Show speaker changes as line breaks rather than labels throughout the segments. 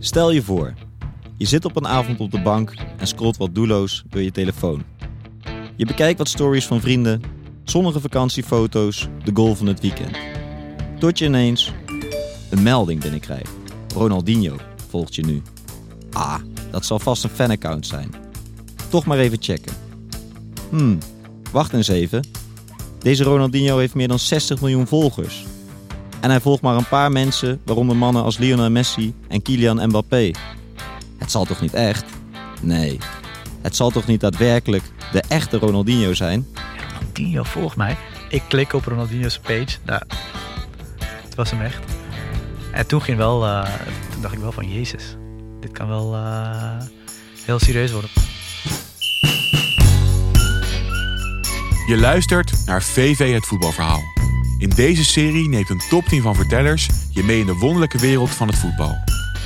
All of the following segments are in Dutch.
Stel je voor, je zit op een avond op de bank en scrolt wat doelloos door je telefoon. Je bekijkt wat stories van vrienden, zonnige vakantiefoto's, de goal van het weekend. Tot je ineens een melding binnenkrijgt. Ronaldinho volgt je nu. Ah, dat zal vast een fanaccount zijn. Toch maar even checken. Hmm, wacht eens even. Deze Ronaldinho heeft meer dan 60 miljoen volgers. En hij volgt maar een paar mensen, waaronder mannen als Lionel Messi en Kylian Mbappé. Het zal toch niet echt? Nee. Het zal toch niet daadwerkelijk de echte Ronaldinho zijn?
Ronaldinho volgt mij. Ik klik op Ronaldinho's page. Nou, het was hem echt. En toen ging wel, uh, toen dacht ik wel van Jezus, dit kan wel uh, heel serieus worden.
Je luistert naar VV het voetbalverhaal. In deze serie neemt een top 10 van vertellers je mee in de wonderlijke wereld van het voetbal.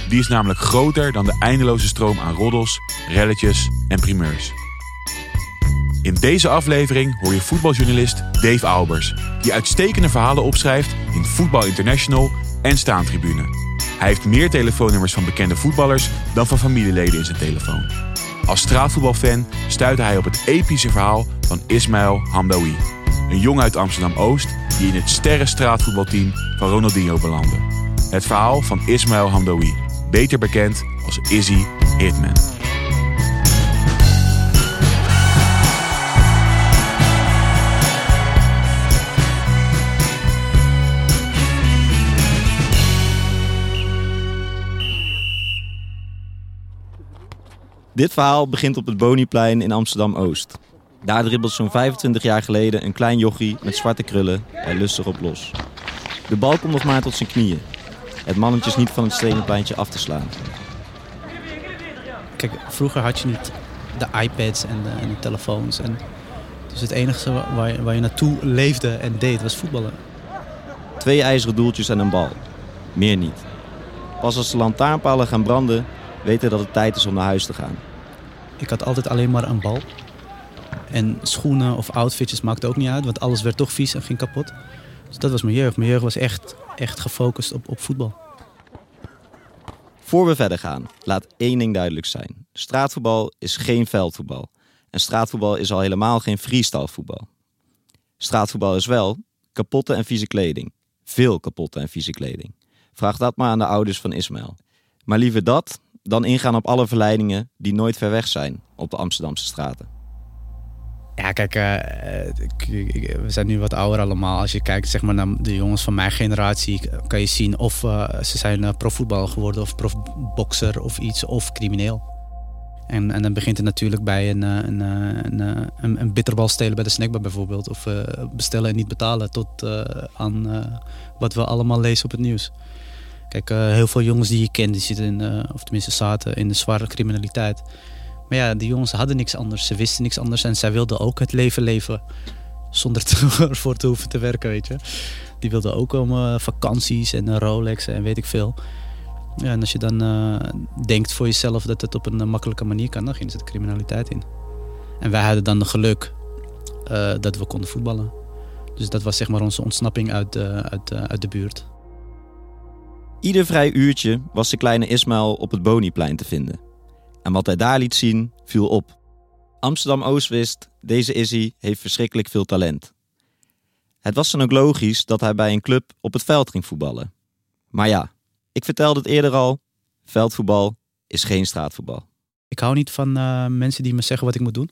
Die is namelijk groter dan de eindeloze stroom aan roddels, relletjes en primeurs. In deze aflevering hoor je voetbaljournalist Dave Albers, die uitstekende verhalen opschrijft in Voetbal International en Staantribune. Hij heeft meer telefoonnummers van bekende voetballers dan van familieleden in zijn telefoon. Als straatvoetbalfan stuitte hij op het epische verhaal van Ismail Hamdawi, een jongen uit Amsterdam-Oost die in het sterrenstraatvoetbalteam van Ronaldinho belandde. Het verhaal van Ismail Hamdawi, beter bekend als Izzy Hitman.
Dit verhaal begint op het Boniplein in Amsterdam-Oost. Daar dribbelt zo'n 25 jaar geleden een klein jochie met zwarte krullen er lustig op los. De bal komt nog maar tot zijn knieën. Het mannetje is niet van het stenen pleintje af te slaan.
Kijk, vroeger had je niet de iPads en de, en de telefoons. En dus het enige waar je, waar je naartoe leefde en deed was voetballen.
Twee ijzeren doeltjes en een bal. Meer niet. Pas als de lantaarnpalen gaan branden, weten dat het tijd is om naar huis te gaan.
Ik had altijd alleen maar een bal. En schoenen of outfitjes maakte ook niet uit, want alles werd toch vies en ging kapot. Dus dat was mijn jeugd. Mijn jeugd was echt, echt gefocust op, op voetbal.
Voor we verder gaan, laat één ding duidelijk zijn. Straatvoetbal is geen veldvoetbal. En straatvoetbal is al helemaal geen freestyle voetbal. Straatvoetbal is wel kapotte en vieze kleding. Veel kapotte en vieze kleding. Vraag dat maar aan de ouders van Ismaël. Maar liever dat dan ingaan op alle verleidingen die nooit ver weg zijn op de Amsterdamse straten.
Ja, kijk, uh, we zijn nu wat ouder allemaal. Als je kijkt zeg maar, naar de jongens van mijn generatie, kan je zien of uh, ze zijn uh, profvoetballer geworden, of profbokser of iets, of crimineel. En, en dan begint het natuurlijk bij een, een, een, een, bitterbal stelen bij de snackbar bijvoorbeeld. Of bestellen en niet betalen tot aan wat we allemaal lezen op het nieuws. Kijk, heel veel jongens die je kent, die zitten of tenminste zaten in de zware criminaliteit. Maar ja, die jongens hadden niks anders. Ze wisten niks anders en zij wilden ook het leven leven. Zonder ervoor te hoeven te werken, weet je. Die wilden ook om uh, vakanties en Rolex en weet ik veel. Ja, en als je dan uh, denkt voor jezelf dat het op een makkelijke manier kan, dan ging ze de criminaliteit in. En wij hadden dan de geluk dat we konden voetballen. Dus dat was zeg maar onze ontsnapping uit, uit, uit de buurt.
Ieder vrij uurtje was de kleine Ismail op het Boniplein te vinden. En wat hij daar liet zien, viel op. Amsterdam-Oost wist, deze Izzy heeft verschrikkelijk veel talent. Het was dan ook logisch dat hij bij een club op het veld ging voetballen. Maar ja, ik vertelde het eerder al, veldvoetbal is geen straatvoetbal.
Ik hou niet van uh, mensen die me zeggen wat ik moet doen.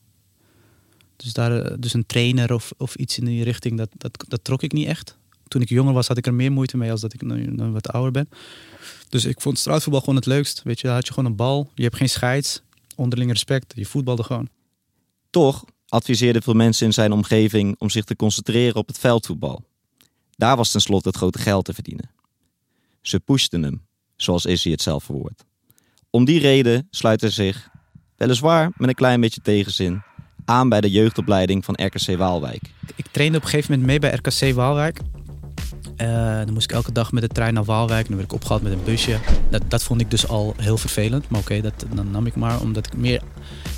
Dus, daar, dus een trainer of, of iets in die richting, dat, dat trok ik niet echt. Toen ik jonger was, had ik er meer moeite mee als dat ik nu, nu wat ouder ben. Dus ik vond straatvoetbal gewoon het leukst. Weet je, dan had je gewoon een bal, je hebt geen scheids, onderling respect, je voetbalde gewoon.
Toch adviseerden veel mensen in zijn omgeving om zich te concentreren op het veldvoetbal. Daar was tenslotte het grote geld te verdienen. Ze pushten hem, zoals Izzy het zelf verwoordt. Om die reden sluit hij zich, weliswaar met een klein beetje tegenzin, aan bij de jeugdopleiding van RKC Waalwijk.
Ik trainde op een gegeven moment mee bij RKC Waalwijk. Uh, dan moest ik elke dag met de trein naar Waalwijk. Dan werd ik opgehaald met een busje. Dat, dat vond ik dus al heel vervelend. Maar oké, dat dan nam ik maar. Omdat ik meer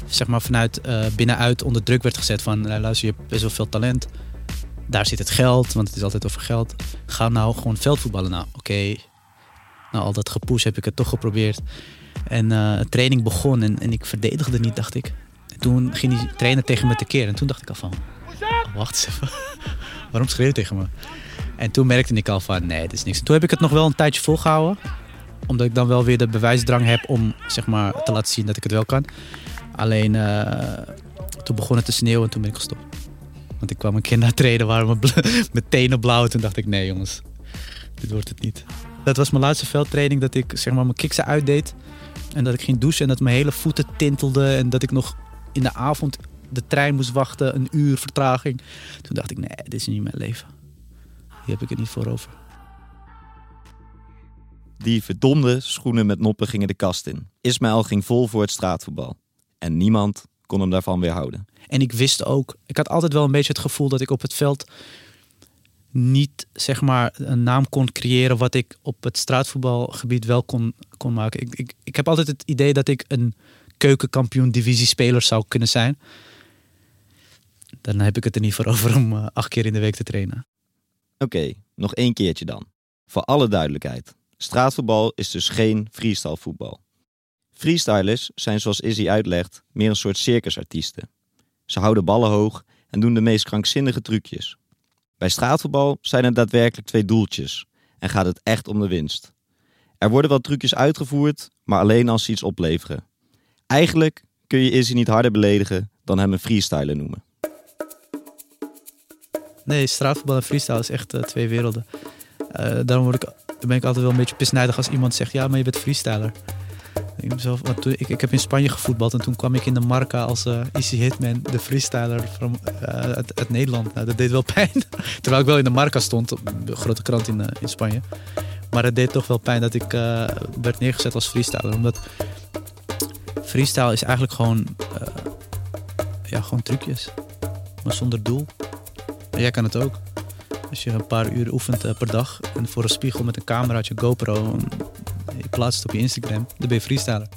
zeg maar, vanuit uh, binnenuit onder druk werd gezet van... Luister, je hebt best wel veel talent. Daar zit het geld, want het is altijd over geld. Ga nou gewoon veldvoetballen nou. Oké, na al dat gepush heb ik het toch geprobeerd. En eh, training begon en, en ik verdedigde niet, dacht ik. En toen ging die trainer tegen me tekeer. En toen dacht ik al van, wacht eens even. Waarom schreeuw tegen me? En toen merkte ik al van, nee, dit is niks. En toen heb ik het nog wel een tijdje volgehouden. Omdat ik dan wel weer de bewijsdrang heb om zeg maar, te laten zien dat ik het wel kan. Alleen eh, toen begon het te sneeuwen en toen ben ik gestopt. Want ik kwam een keer naar trainen, waren mijn, mijn tenen blauw. Toen dacht ik, nee jongens, dit wordt het niet. Dat was mijn laatste veldtraining, dat ik zeg maar mijn kiksen uitdeed. En dat ik ging douchen en dat mijn hele voeten tintelden. En dat ik nog in de avond de trein moest wachten, een uur vertraging. Toen dacht ik, nee, dit is niet mijn leven. Hier heb ik het niet voor over.
Die verdomde schoenen met noppen gingen de kast in. Ismaël ging vol voor het straatvoetbal. En niemand kon hem daarvan weerhouden.
En ik wist ook, ik had altijd wel een beetje het gevoel dat ik op het veld niet zeg maar een naam kon creëren wat ik op het straatvoetbalgebied wel kon, kon maken. Ik, ik, ik heb altijd het idee dat ik een keukenkampioen divisiespeler zou kunnen zijn. Dan heb ik het er niet voor over om eh, acht keer in de week te trainen.
Oké, nog één keertje dan. Voor alle duidelijkheid. Straatvoetbal is dus geen freestyle voetbal. Freestylers zijn zoals Izzy uitlegt meer een soort circusartiesten. Ze houden ballen hoog en doen de meest krankzinnige trucjes. Bij straatvoetbal zijn er daadwerkelijk twee doeltjes en gaat het echt om de winst. Er worden wel trucjes uitgevoerd, maar alleen als ze iets opleveren. Eigenlijk kun je Izzy niet harder beledigen dan hem een freestyler noemen.
Nee, straatvoetbal en freestyle is echt eh, twee werelden. Eh, daarom word ik, ben ik altijd wel een beetje pisnijdig als iemand zegt... ja, maar je bent freestyler. Ik, ik, heb in Spanje gevoetbald en toen kwam ik in de Marca als eh, Easy Hitman, de freestyler from, uit, uit Nederland. Nou, dat deed wel pijn. Terwijl ik wel in de Marca stond, een grote krant in, in Spanje. Maar het deed toch wel pijn dat ik werd neergezet als freestyler. Omdat freestyle is eigenlijk gewoon, ja, gewoon trucjes. Maar zonder doel. Jij kan het ook. Als je een paar uur oefent eh, per dag en voor een spiegel met een cameraatje GoPro en je plaatst op je Instagram, dan ben je freestyler.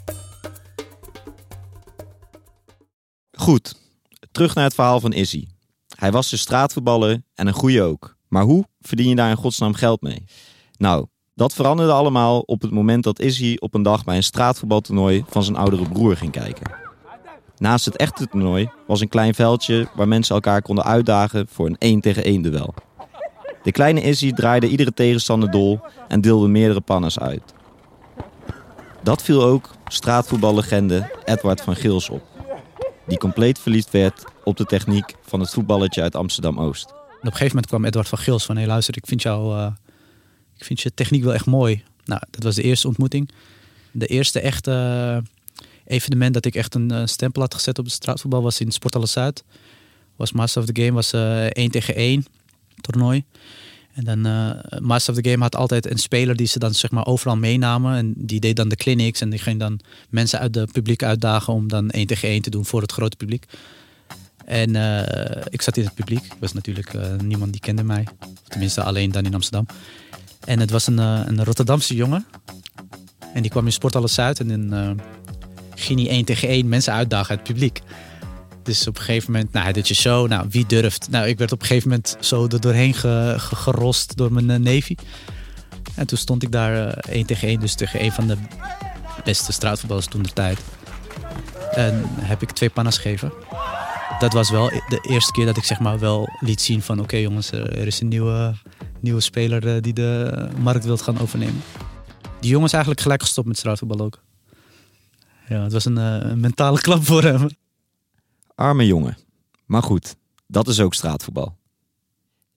Goed, terug naar het verhaal van Izzy. Hij was dus straatvoetballer en een goeie ook. Maar hoe verdien je daar in godsnaam geld mee? Nou, dat veranderde allemaal op het moment dat Izzy op een dag bij een straatvoetbaltoernooi van zijn oudere broer ging kijken. Naast het echte toernooi was een klein veldje waar mensen elkaar konden uitdagen voor een 1 tegen 1 duel. De kleine Izzy draaide iedere tegenstander dol en deelde meerdere pannes uit. Dat viel ook straatvoetballegende Edward van Gils op die compleet verliefd werd op de techniek van het voetballetje uit Amsterdam-Oost.
Op een gegeven moment kwam Edward van Gils van... hé luister, ik vind, jou, eh, ik vind je techniek wel echt mooi. Nou, dat was de eerste ontmoeting. De eerste echte evenement dat ik echt een eh, stempel had gezet op het straatvoetbal... was in Sporthalle Zuid. Was Master of the Game, was eh 1 tegen 1 toernooi. En dan eh Master of the Game had altijd een speler die ze dan zeg maar overal meenamen. En die deed dan de clinics en die ging dan mensen uit het publiek uitdagen om dan 1 tegen 1 te doen voor het grote publiek. En ik zat in het publiek. Ik was natuurlijk niemand die kende mij. Tenminste, alleen dan in Amsterdam. En het was een, een Rotterdamse jongen. En die kwam in Sporthalle Zuid. En eh, ging hij 1 tegen 1 mensen uitdagen uit het publiek. Dus op een gegeven moment, nou, doet je show. Nou, wie durft? Nou, ik werd op een gegeven moment zo er doorheen ge- ge- gerost door mijn uh, neefje. En toen stond ik daar eh 1 tegen 1. Dus tegen een van de beste straatvoetballers toen de tijd. En heb ik twee pannas gegeven dat was wel de eerste keer dat ik zeg maar wel liet zien van oké jongens, er er is een nieuwe, nieuwe speler eh, die de markt wilt gaan overnemen. Die jongen is eigenlijk gelijk gestopt met straatvoetbal ook. Ja, het was een, eh, een mentale klap voor hem.
Arme jongen. Maar goed, dat is ook straatvoetbal.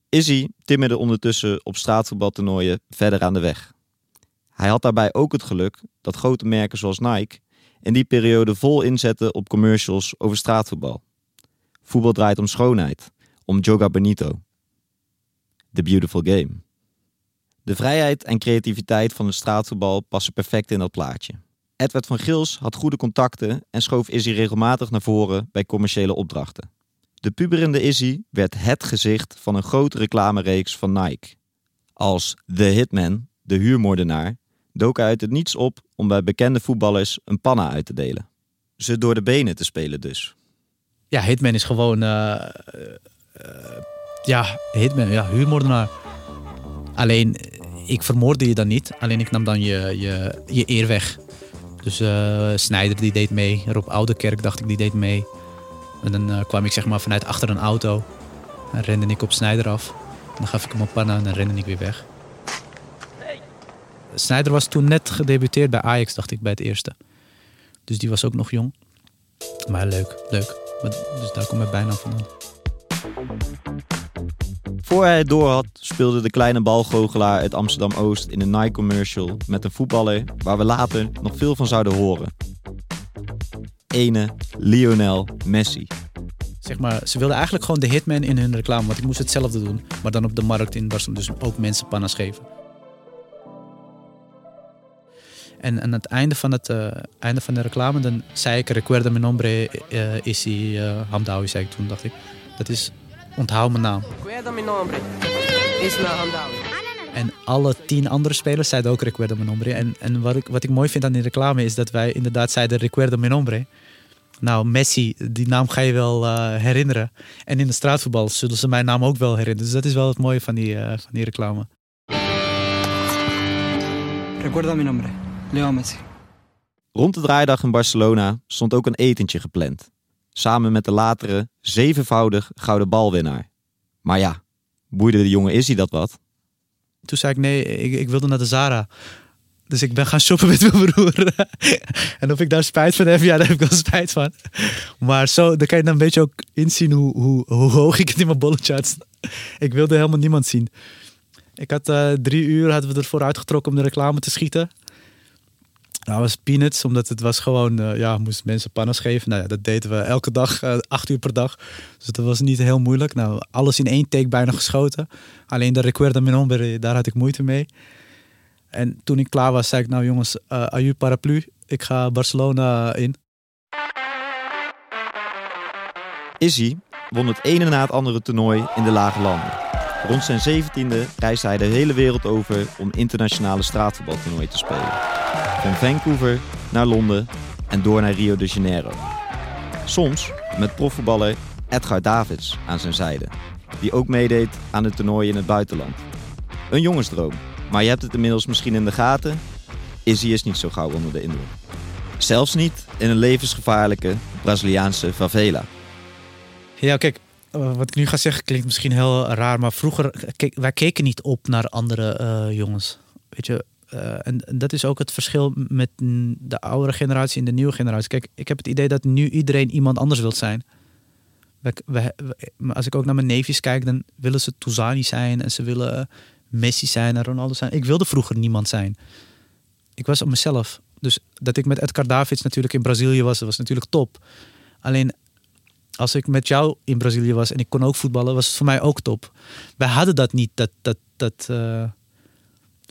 Izzy timmerde ondertussen op straatvoetbaltoernooien verder aan de weg. Hij had daarbij ook het geluk dat grote merken zoals Nike in die periode vol inzetten op commercials over straatvoetbal. Voetbal draait om schoonheid, om Joga Benito. The beautiful game. De vrijheid en creativiteit van het straatvoetbal passen perfect in dat plaatje. Edward van Gils had goede contacten en schoof Izzy regelmatig naar voren bij commerciële opdrachten. De puberende Izzy werd het gezicht van een grote reclamereeks van Nike. Als The Hitman, de huurmoordenaar, dook hij uit het niets op om bij bekende voetballers een panna uit te delen. Ze door de benen te spelen dus.
Ja, Hitman is gewoon. eh, eh, ja, Hitman, ja, huurmoordenaar. Alleen, ik vermoorde je dan niet, alleen ik nam dan je, je, je eer weg. Dus uh, Snijder die deed mee, Rob Oudekerk dacht ik die deed mee. En dan uh, kwam ik zeg maar vanuit achter een auto en rende ik op Snijder af. Dan gaf ik hem een panna en dan rende ik weer weg. Snijder was toen net gedebuteerd bij Ajax, dacht ik, bij het eerste. Dus die was ook nog jong. Maar leuk, leuk. Dus daar komt mijn bijna vandaan.
Voor hij het door had, speelde de kleine balgoochelaar uit Amsterdam-Oost in een Nike-commercial met een voetballer waar we later nog veel van zouden horen. Ene Lionel Messi.
Zeg maar, ze wilden eigenlijk gewoon de hitman in hun reclame, want ik moest hetzelfde doen, maar dan op de markt in Barcelona, dus ook mensen panna's geven. En aan het einde van, het, uh, einde van de reclame, dan zei ik, recuerda mi nombre uh, is hij uh, zei ik toen, dacht ik. Dat is, onthoud mijn naam. Recuerda mi nombre is Hamdawi. En alle tien andere spelers zeiden ook recuerda mi nombre. En, en wat, ik, wat ik mooi vind aan die reclame is dat wij inderdaad zeiden recuerda mi nombre. Nou, Messi, die naam ga je wel uh, herinneren. En in de straatvoetbal zullen ze mijn naam ook wel herinneren. Dus dat is wel het mooie van die, uh, van die reclame.
Recuerda mi nombre. Leo Messi.
Rond de draaidag in Barcelona stond ook een etentje gepland. Samen met de latere, zevenvoudig gouden balwinnaar. Maar ja, boeide de jonge Izzy dat wat?
Toen zei ik nee, ik, ik wilde naar de Zara. Dus ik ben gaan shoppen met mijn broer. en of ik daar spijt van heb, ja, daar heb ik wel spijt van. Maar zo, dan kan je dan een beetje ook inzien hoe, hoe, hoog ik het in mijn bolletje had. Ik wilde helemaal niemand zien. Ik had uh, drie uur hadden we ervoor uitgetrokken om de reclame te schieten. Nou, was peanuts, omdat het was gewoon, uh, ja, moest mensen pannas geven. Nou ja, dat deden we elke dag, uh, acht uur per dag. Dus dat was niet heel moeilijk. Nou, alles in één take bijna geschoten. Alleen de Recuerda Mi Nombre, daar had ik moeite mee. En toen ik klaar was, zei ik, nou jongens, uh, aju paraplu, ik ga Barcelona in.
Izzy won het ene na het andere toernooi in de lage landen. Rond zijn zeventiende reisde hij de hele wereld over om internationale straatvoetbaltoernooien te spelen. Van Vancouver naar Londen en door naar Rio de Janeiro. Soms met profvoetballer Edgar Davids aan zijn zijde, die ook meedeed aan het toernooi in het buitenland. Een jongensdroom, maar je hebt het inmiddels misschien in de gaten. Izzy is niet zo gauw onder de indruk. Zelfs niet in een levensgevaarlijke Braziliaanse favela.
Ja, kijk, wat ik nu ga zeggen klinkt misschien heel raar, maar vroeger, kijk, wij keken niet op naar andere uh, jongens. Weet je, uh, en dat is ook het verschil met de oudere generatie en de nieuwe generatie. Kijk, ik heb het idee dat nu iedereen iemand anders wil zijn. We, als ik ook naar mijn neefjes kijk, dan willen ze Touzani zijn en ze willen Messi zijn en Ronaldo zijn. Ik wilde vroeger niemand zijn. Ik was op mezelf. Dus dat ik met Edgar Davids natuurlijk in Brazilië was, dat was natuurlijk top. Alleen als ik met jou in Brazilië was en ik kon ook voetballen, was het voor mij ook top. Wij hadden dat niet, dat, dat, dat uh,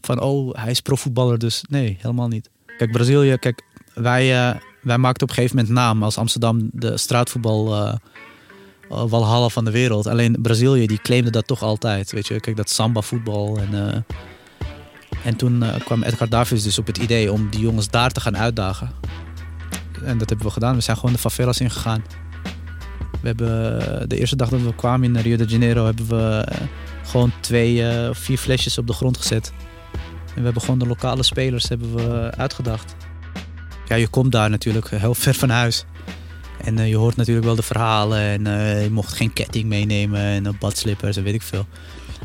van oh, hij is profvoetballer, dus nee, helemaal niet. Kijk, Brazilië, kijk, wij, uh, wij maakten op een gegeven moment naam als Amsterdam de straatvoetbal uh, walhalla van de wereld. Alleen Brazilië, die claimde dat toch altijd, weet je. Kijk, dat samba voetbal en... en toen kwam Edgar Davids dus op het idee om die jongens daar te gaan uitdagen. En dat hebben we gedaan. We zijn gewoon de favelas ingegaan. We hebben de eerste dag dat we kwamen in Rio de Janeiro, hebben we gewoon twee of vier flesjes op de grond gezet. En we hebben gewoon de lokale spelers hebben we uitgedacht. Ja, je komt daar natuurlijk heel ver van huis. En uh, je hoort natuurlijk wel de verhalen. En uh, je mocht geen ketting meenemen en badslippers en weet ik veel.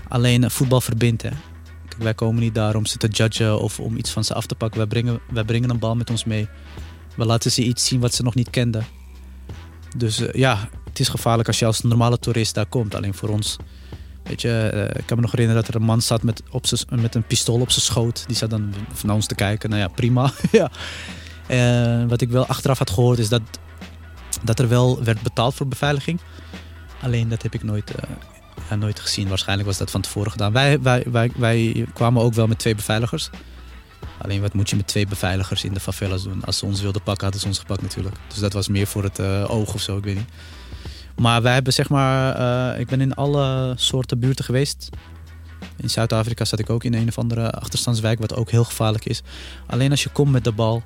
Alleen voetbal verbindt. Wij komen niet daar om ze te judgen of om iets van ze af te pakken. Wij brengen, wij brengen een bal met ons mee. We laten ze iets zien wat ze nog niet kenden. Dus ja, het is gevaarlijk als je als normale toerist daar komt. Alleen voor ons Weet je, uh, ik kan me nog herinneren dat er een man zat met, op met een pistool op zijn schoot. Die zat dan naar ons te kijken. Nou ja, prima. ja. Uh, wat ik wel achteraf had gehoord is dat, dat er wel werd betaald voor beveiliging. Alleen dat heb ik nooit, ja, nooit gezien. Waarschijnlijk was dat van tevoren gedaan. Wij, wij, wij, wij kwamen ook wel met twee beveiligers. Alleen wat moet je met twee beveiligers in de favelas doen? Als ze ons wilden pakken, hadden ze ons gepakt natuurlijk. Dus dat was meer voor het oog of zo, ik weet niet. Maar wij hebben zeg maar, uh, ik ben in alle soorten buurten geweest. In Zuid-Afrika zat ik ook in een of andere achterstandswijk, wat ook heel gevaarlijk is. Alleen als je komt met de bal,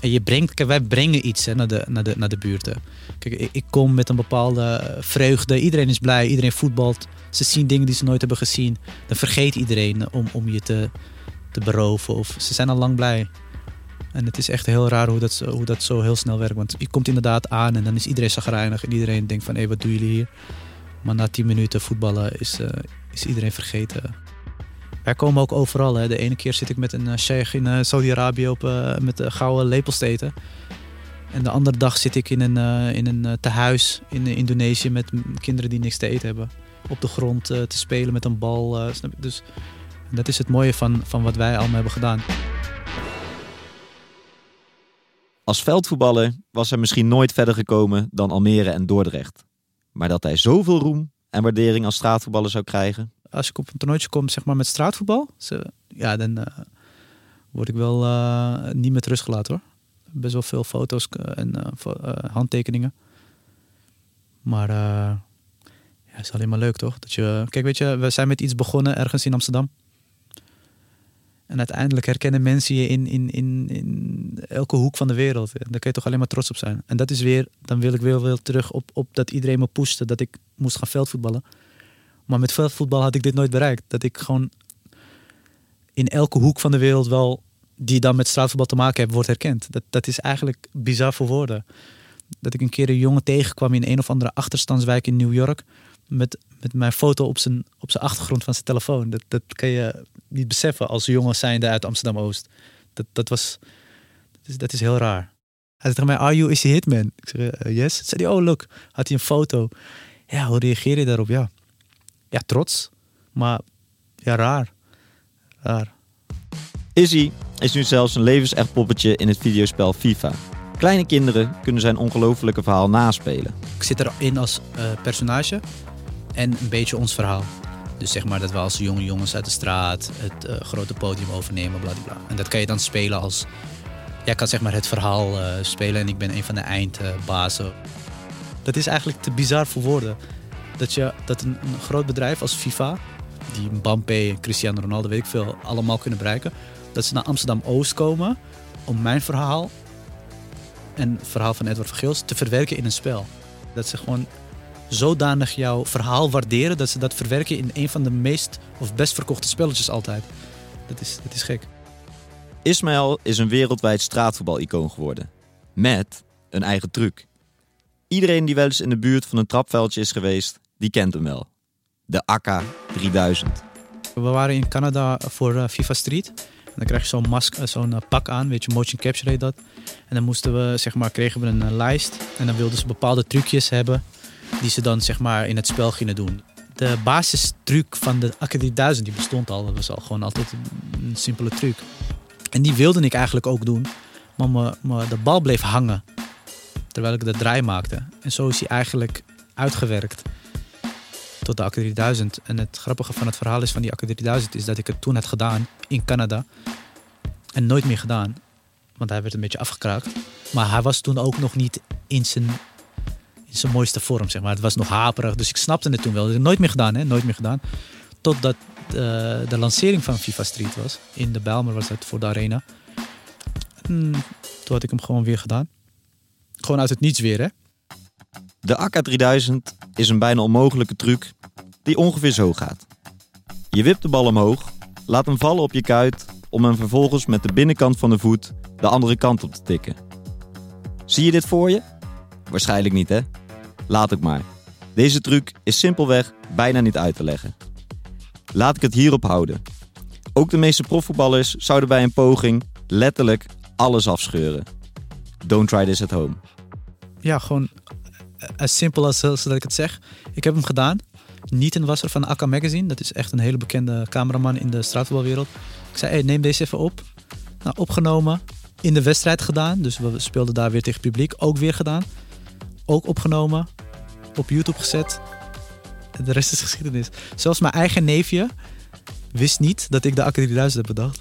En je brengt, wij brengen iets hè, naar, de, naar, de, naar de buurten. Kijk, ik, ik kom met een bepaalde vreugde. Iedereen is blij, iedereen voetbalt. Ze zien dingen die ze nooit hebben gezien. Dan vergeet iedereen om, om je te, te beroven. Of ze zijn al lang blij. En het is echt heel raar hoe dat, hoe dat zo heel snel werkt. Want je komt inderdaad aan en dan is iedereen zagrijnig. En iedereen denkt van, hé, wat doen jullie hier? Maar na 10 minuten voetballen is, eh, is iedereen vergeten. Wij komen ook overal. Hè. De ene keer zit ik met een uh, sheikh in eh, Saudi-Arabië op, eh, met de gouden lepels te eten. En de andere dag zit ik in een, eh, in een eh, tehuis in eh, Indonesië met kinderen die niks te eten hebben. Op de grond eh, te spelen met een bal. eh? Dus dat is het mooie van, van wat wij allemaal hebben gedaan.
Als veldvoetballer was hij misschien nooit verder gekomen dan Almere en Dordrecht. Maar dat hij zoveel roem en waardering als straatvoetballer zou krijgen,
Als ik op een toernooitje kom zeg maar, met straatvoetbal, ja, dan eh, word ik wel eh, niet met rust gelaten hoor. Best wel veel foto's eh, en handtekeningen. Maar ja, het is alleen maar leuk toch? Dat je, kijk, weet je, we zijn met iets begonnen ergens in Amsterdam. En uiteindelijk herkennen mensen je in, in, in, in elke hoek van de wereld. Daar kun je toch alleen maar trots op zijn. En dat is weer, dan wil ik weer, weer terug op, op dat iedereen me pushte dat ik moest gaan veldvoetballen. Maar met veldvoetbal had ik dit nooit bereikt. Dat ik gewoon in elke hoek van de wereld wel, die dan met straatvoetbal te maken heeft, wordt herkend. Dat, dat is eigenlijk bizar voor woorden. Dat ik een keer een jongen tegenkwam in een of andere achterstandswijk in New York. Met, met mijn foto op zijn, op zijn achtergrond van zijn telefoon. Dat, dat kan je niet beseffen als jongen zijnde uit Amsterdam-Oost. Dat, dat was... Dat is, dat is heel raar. Hij zei tegen mij, are you is the hitman? Ik zeg, eh, yes. Zei hij, oh look. Had hij een foto. Ja, hoe reageer je daarop? Ja, ja trots. Maar ja, raar. Raar.
Izzy is nu zelfs een levensecht poppetje in het videospel FIFA. Kleine kinderen kunnen zijn ongelofelijke verhaal naspelen.
Ik zit erin als eh, personage en een beetje ons verhaal. Dus zeg maar dat we als jonge jongens uit de straat het eh, grote podium overnemen, bla En dat kan je dan spelen als... Jij kan zeg maar het verhaal eh, spelen en ik ben een van de eindbazen. dat is eigenlijk te bizar voor woorden. Dat, je, dat een, groot bedrijf als FIFA, die Mbappé, Cristiano Ronaldo, weet ik veel, allemaal kunnen bereiken. Dat ze naar Amsterdam-Oost komen om mijn verhaal en het verhaal van Edward Vergeels te verwerken in een spel. Dat ze gewoon zodanig jouw verhaal waarderen dat ze dat verwerken in een van de meest of best verkochte spelletjes altijd. Dat is, dat is gek.
Ismaël is een wereldwijd straatvoetbal-icoon geworden. Met een eigen truc. Iedereen die wel eens in de buurt van een trapveldje is geweest, die kent hem wel. De AK 3000.
We waren in Canada voor eh, FIFA Street. En dan krijg je zo'n mask, eh, zo'n eh, pak aan, weet je, motion capture heet dat. En dan moesten we, zeg maar, kregen we een lijst. En dan wilden ze bepaalde trucjes hebben die ze dan, zeg maar, in het spel gingen doen. De basistruc van de AK 3000 die bestond al. Dat was al gewoon altijd een, simpele truc. En die wilde ik eigenlijk ook doen. Maar me, de bal bleef hangen. Terwijl ik de draai maakte. En zo is hij eigenlijk uitgewerkt tot de AK 3000. En het grappige van het verhaal is van die AK 3000 is dat ik het toen had gedaan in Canada. En nooit meer gedaan. Want hij werd een beetje afgekraakt. Maar hij was toen ook nog niet in zijn, in zijn mooiste vorm, zeg maar. Het was nog haperig, dus ik snapte het toen wel. Dus nooit meer gedaan, hè. Nooit meer gedaan. Totdat uh, de lancering van FIFA Street was. In de Bijlmer was het voor de arena. En toen had ik hem gewoon weer gedaan. Gewoon uit het niets weer, hè.
De AK 3000 is een bijna onmogelijke truc die ongeveer zo gaat. Je wipt de bal omhoog, laat hem vallen op je kuit om hem vervolgens met de binnenkant van de voet de andere kant op te tikken. Zie je dit voor je? Waarschijnlijk niet hè? Laat ik maar. Deze truc is simpelweg bijna niet uit te leggen. Laat ik het hierop houden. Ook de meeste profvoetballers zouden bij een poging letterlijk alles afscheuren. Don't try this at home.
Ja, gewoon as simpel als dat ik het zeg. Ik heb hem gedaan. Nieten was er van AK Magazine. Dat is echt een hele bekende cameraman in de straatvoetbalwereld. Ik zei, hey, neem deze even op. Nou, opgenomen. In de wedstrijd gedaan. Dus we speelden daar weer tegen publiek. Ook weer gedaan. Ook opgenomen. Op YouTube gezet. De rest is geschiedenis. Zelfs mijn eigen neefje wist niet dat ik de AK 3000 heb bedacht.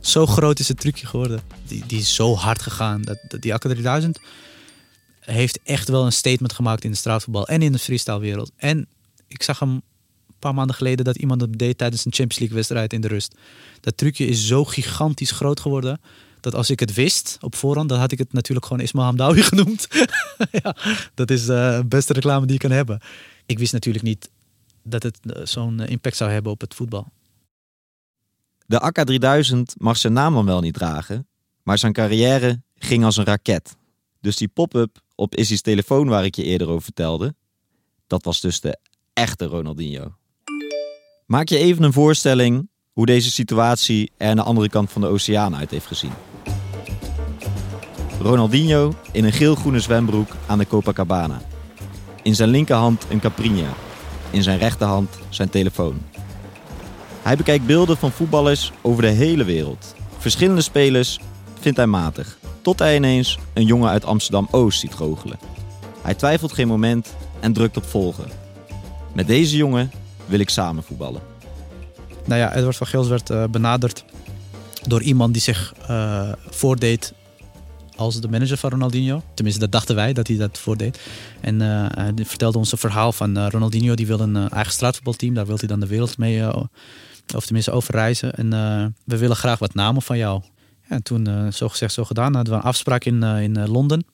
Zo groot is het trucje geworden. Die, die is zo hard gegaan. Dat, dat die AK 3000 heeft echt wel een statement gemaakt in de straatvoetbal en in de freestylewereld. En ik zag hem een paar maanden geleden dat iemand het deed tijdens een Champions League wedstrijd in de rust. Dat trucje is zo gigantisch groot geworden dat als ik het wist op voorhand, dan had ik het natuurlijk gewoon Ismail Hamdawi genoemd. ja, dat is eh, de beste reclame die je kan hebben. Ik wist natuurlijk niet dat het eh, zo'n impact zou hebben op het voetbal.
De AK 3000 mag zijn naam dan wel niet dragen, maar zijn carrière ging als een raket. Dus die pop-up op Izzy's telefoon waar ik je eerder over vertelde, dat was dus de echte Ronaldinho. Maak je even een voorstelling hoe deze situatie er aan de andere kant van de oceaan uit heeft gezien. Ronaldinho in een geel-groene zwembroek aan de Copacabana. In zijn linkerhand een Caprinia. In zijn rechterhand zijn telefoon. Hij bekijkt beelden van voetballers over de hele wereld. Verschillende spelers vindt hij matig. Tot hij ineens een jongen uit Amsterdam-Oost ziet goochelen. Hij twijfelt geen moment en drukt op volgen. Met deze jongen wil ik samen voetballen.
Nou ja, Edward van Geels werd uh, benaderd door iemand die zich uh, voordeed als de manager van Ronaldinho. Tenminste, dat dachten wij dat hij dat voordeed. En uh, hij vertelde ons een verhaal van Ronaldinho. Die wil een eigen straatvoetbalteam. Daar wil hij dan de wereld mee, of tenminste over reizen. En we willen graag wat namen van jou. En toen, zo gezegd, zo gedaan. Hadden we een afspraak in, in Londen.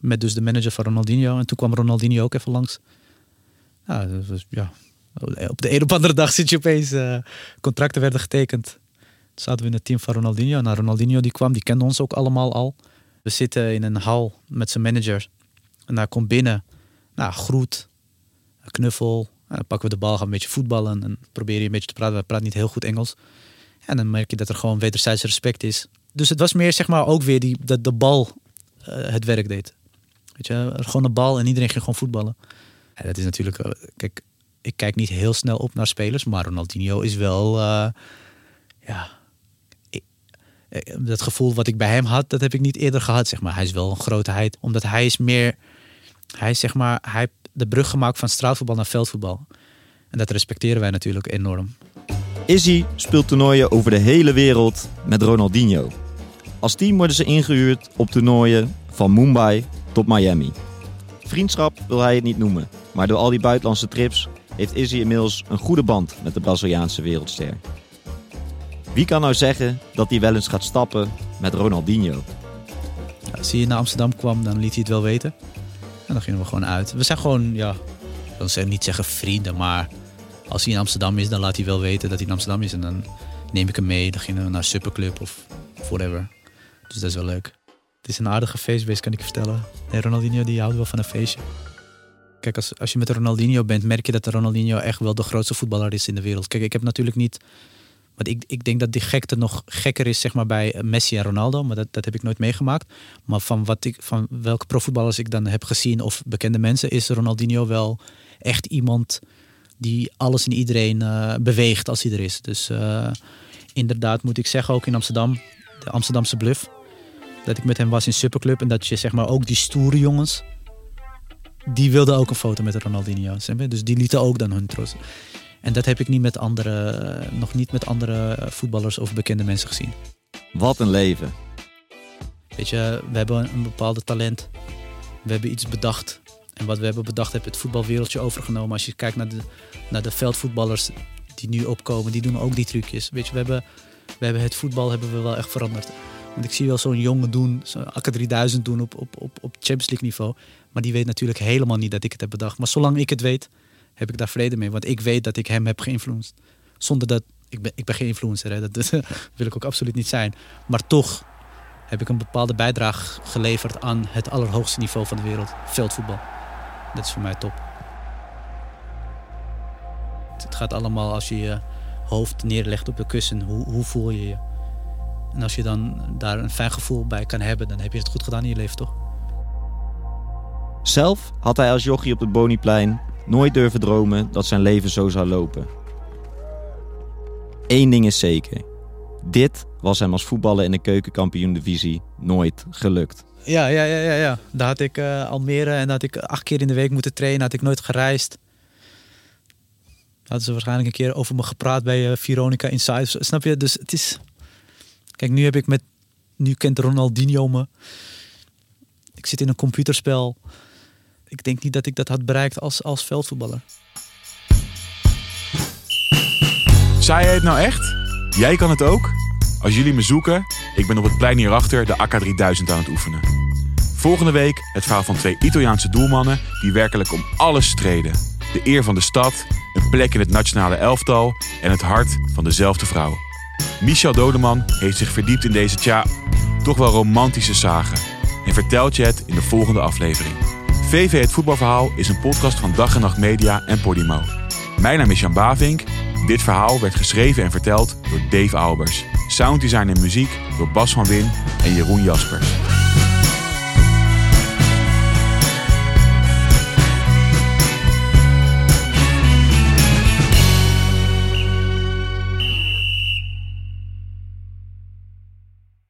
Met dus de manager van Ronaldinho. En toen kwam Ronaldinho ook even langs. Ja, op de een of andere dag zit je opeens, contracten werden getekend. Zaten we in het team van Ronaldinho. Nou, Ronaldinho die kwam, die kende ons ook allemaal al. We zitten in een hal met zijn manager. En daar komt binnen, nou, groet, knuffel. En dan pakken we de bal, gaan een beetje voetballen. En proberen je een beetje te praten. We praten niet heel goed Engels. En dan merk je dat er gewoon wederzijds respect is. Dus het was meer, zeg maar, ook weer die, dat de bal uh, het werk deed. Weet je, gewoon een bal en iedereen ging gewoon voetballen. Dat is natuurlijk, kijk, ik kijk niet heel snel op naar spelers, maar Ronaldinho is wel, uh, ja, eh, dat gevoel wat ik bij hem had, dat heb ik niet eerder gehad, zeg maar. Hij is wel een grootheid, omdat hij is meer, hij zeg maar, hij heeft de brug gemaakt van straatvoetbal naar veldvoetbal. En dat respecteren wij natuurlijk enorm.
Izzy speelt toernooien over de hele wereld met Ronaldinho. Als team worden ze ingehuurd op toernooien van Mumbai tot Miami. Vriendschap wil hij het niet noemen, maar door al die buitenlandse trips heeft Izzy inmiddels een goede band met de Braziliaanse wereldster. Wie kan nou zeggen dat hij wel eens gaat stappen met Ronaldinho?
als hij naar Amsterdam kwam, dan liet hij het wel weten. En dan gingen we gewoon uit. We zijn gewoon, ja, ik wil niet zeggen vrienden, maar als hij in Amsterdam is, dan laat hij wel weten dat hij in Amsterdam is. En dan neem ik hem mee, dan gingen we naar Superclub of whatever. Dus dat is wel leuk. Het is een aardige feestbeest, kan ik je vertellen. Nee, Ronaldinho die houdt wel van een feestje. Kijk, als, als je met Ronaldinho bent, merk je dat Ronaldinho echt wel de grootste voetballer is in de wereld. Kijk, ik heb natuurlijk niet. Want ik, ik denk dat die gekte nog gekker is zeg maar, bij Messi en Ronaldo. Maar dat, dat heb ik nooit meegemaakt. Maar van, wat ik, van welke profvoetballers ik dan heb gezien of bekende mensen, is Ronaldinho wel echt iemand die alles en iedereen uh, beweegt als hij er is. Dus uh, inderdaad moet ik zeggen, ook in Amsterdam, de Amsterdamse bluff. Dat ik met hem was in Superclub en dat je zeg maar ook die stoere jongens die wilden ook een foto met Ronaldinho. Dus die lieten ook dan hun trots. En dat heb ik niet met andere, nog niet met andere voetballers of bekende mensen gezien.
Wat een leven.
Weet je, we hebben een bepaalde talent. We hebben iets bedacht. En wat we hebben bedacht, heb het voetbalwereldje overgenomen. Als je kijkt naar de, naar de veldvoetballers die nu opkomen, die doen ook die trucjes. Weet je, we hebben, we hebben het voetbal hebben we wel echt veranderd. Want ik zie wel zo'n jongen doen, zo'n AK 3000 doen op, op, op, op Champions League niveau. Maar die weet natuurlijk helemaal niet dat ik het heb bedacht. Maar zolang ik het weet, heb ik daar vrede mee. Want ik weet dat ik hem heb geïnfluenced. Zonder dat... Ik ben, ik ben geen influencer, hè. dat wil ik ook absoluut niet zijn. Maar toch heb ik een bepaalde bijdrage geleverd aan het allerhoogste niveau van de wereld. Veldvoetbal. Dat is voor mij top. Het gaat allemaal als je je hoofd neerlegt op de kussen. Hoe, hoe voel je je? En als je dan daar een fijn gevoel bij kan hebben, dan heb je het goed gedaan in je leven, toch?
Zelf had hij als jochie op het Boniplein nooit durven dromen dat zijn leven zo zou lopen. Eén ding is zeker. Dit was hem als voetballer in de keukenkampioen-divisie nooit gelukt.
Ja, ja, ja, ja, ja. Daar had ik uh, Almere en had ik acht keer in de week moeten trainen. Had ik nooit gereisd. Hadden ze waarschijnlijk een keer over me gepraat bij uh, Veronica Inside. Snap je? Dus het is... Kijk, nu heb ik met... Nu kent Ronaldinho me. Ik zit in een computerspel ik denk niet dat ik dat had bereikt als, als veldvoetballer.
Zei jij het nou echt? Jij kan het ook? Als jullie me zoeken, Ik ben op het plein hierachter de AK 3000 aan het oefenen. Volgende week het verhaal van twee Italiaanse doelmannen die werkelijk om alles streden. De eer van de stad, een plek in het nationale elftal en het hart van dezelfde vrouw. Michel Dodeman heeft zich verdiept in deze tja, toch wel romantische zagen en vertelt je het in de volgende aflevering. VV Het Voetbalverhaal is een podcast van Dag en Nacht Media en Podimo. Mijn naam is Jan Bavink. Dit verhaal werd geschreven en verteld door Dave Albers. Sounddesign en muziek door Bas van Win en Jeroen Jaspers.